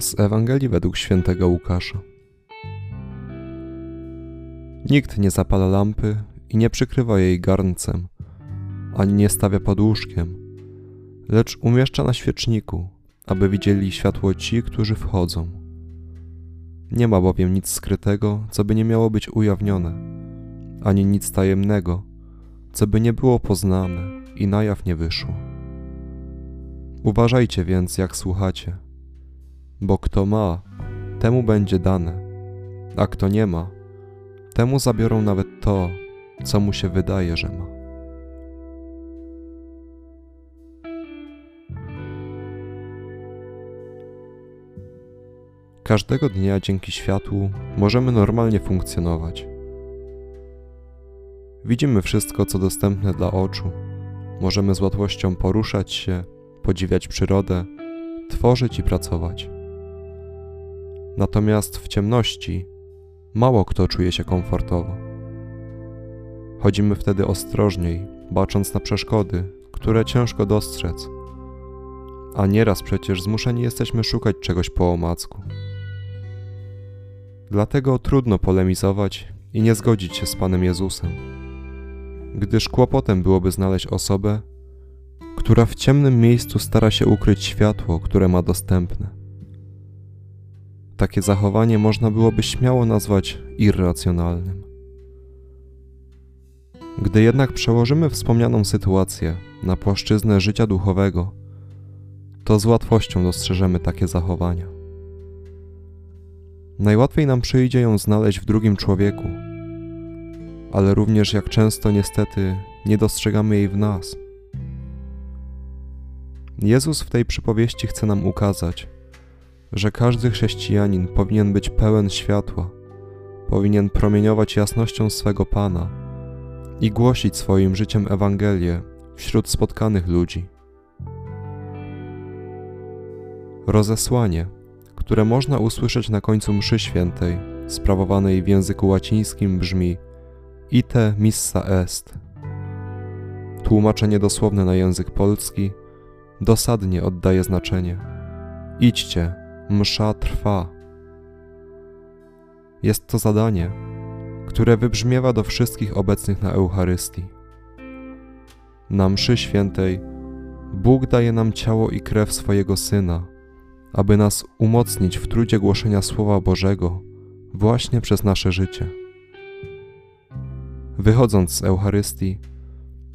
Z Ewangelii według świętego Łukasza. Nikt nie zapala lampy i nie przykrywa jej garncem, ani nie stawia pod łóżkiem, lecz umieszcza na świeczniku, aby widzieli światło ci, którzy wchodzą. Nie ma bowiem nic skrytego, co by nie miało być ujawnione, ani nic tajemnego, co by nie było poznane i na jaw nie wyszło. Uważajcie więc, jak słuchacie, bo kto ma, temu będzie dane, a kto nie ma, temu zabiorą nawet to, co mu się wydaje, że ma. Każdego dnia dzięki światłu możemy normalnie funkcjonować. Widzimy wszystko, co dostępne dla oczu. Możemy z łatwością poruszać się, podziwiać przyrodę, tworzyć i pracować. Natomiast w ciemności mało kto czuje się komfortowo. Chodzimy wtedy ostrożniej, bacząc na przeszkody, które ciężko dostrzec. A nieraz przecież zmuszeni jesteśmy szukać czegoś po omacku. Dlatego trudno polemizować i nie zgodzić się z Panem Jezusem, gdyż kłopotem byłoby znaleźć osobę, która w ciemnym miejscu stara się ukryć światło, które ma dostępne. Takie zachowanie można byłoby śmiało nazwać irracjonalnym. Gdy jednak przełożymy wspomnianą sytuację na płaszczyznę życia duchowego, to z łatwością dostrzeżemy takie zachowania. Najłatwiej nam przyjdzie ją znaleźć w drugim człowieku, ale również jak często niestety nie dostrzegamy jej w nas. Jezus w tej przypowieści chce nam ukazać, że każdy chrześcijanin powinien być pełen światła, powinien promieniować jasnością swego Pana i głosić swoim życiem Ewangelię wśród spotkanych ludzi. Rozesłanie, które można usłyszeć na końcu mszy świętej, sprawowanej w języku łacińskim brzmi Ite missa est. Tłumaczenie dosłowne na język polski dosadnie oddaje znaczenie. Idźcie, msza trwa. Jest to zadanie, które wybrzmiewa do wszystkich obecnych na Eucharystii. Na mszy świętej Bóg daje nam ciało i krew swojego Syna, aby nas umocnić w trudzie głoszenia Słowa Bożego właśnie przez nasze życie. Wychodząc z Eucharystii,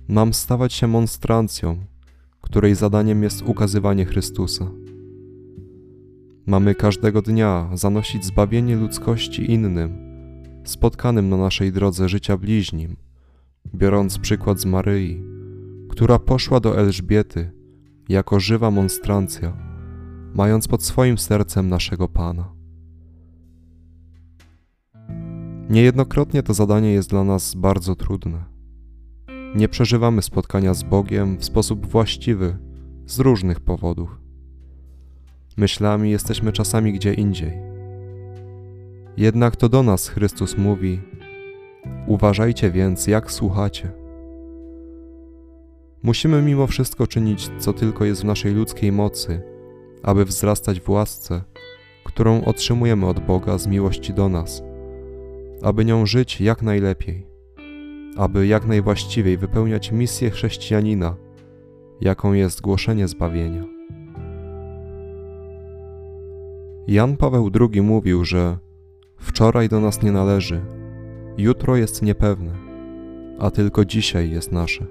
mam stawać się monstrancją, której zadaniem jest ukazywanie Chrystusa. Mamy każdego dnia zanosić zbawienie ludzkości innym, spotkanym na naszej drodze życia bliźnim, biorąc przykład z Maryi, która poszła do Elżbiety jako żywa monstrancja, mając pod swoim sercem naszego Pana. Niejednokrotnie to zadanie jest dla nas bardzo trudne. Nie przeżywamy spotkania z Bogiem w sposób właściwy z różnych powodów. Myślami jesteśmy czasami gdzie indziej. Jednak to do nas Chrystus mówi: Uważajcie więc, jak słuchacie. Musimy mimo wszystko czynić, co tylko jest w naszej ludzkiej mocy, aby wzrastać w łasce, którą otrzymujemy od Boga z miłości do nas, aby nią żyć jak najlepiej, aby jak najwłaściwiej wypełniać misję chrześcijanina, jaką jest głoszenie zbawienia. Jan Paweł II mówił, że wczoraj do nas nie należy, jutro jest niepewne, a tylko dzisiaj jest nasze.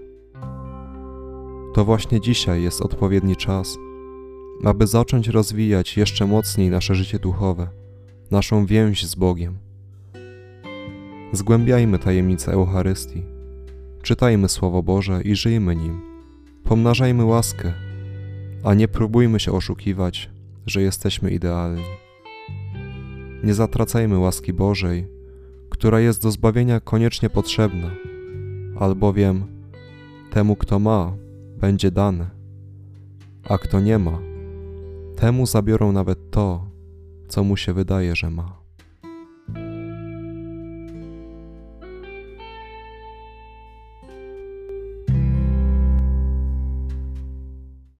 To właśnie dzisiaj jest odpowiedni czas, aby zacząć rozwijać jeszcze mocniej nasze życie duchowe, naszą więź z Bogiem. Zgłębiajmy tajemnice Eucharystii, czytajmy Słowo Boże i żyjmy nim. Pomnażajmy łaskę, a nie próbujmy się oszukiwać, że jesteśmy idealni. Nie zatracajmy łaski Bożej, która jest do zbawienia koniecznie potrzebna, albowiem temu, kto ma, będzie dane, a kto nie ma, temu zabiorą nawet to, co mu się wydaje, że ma.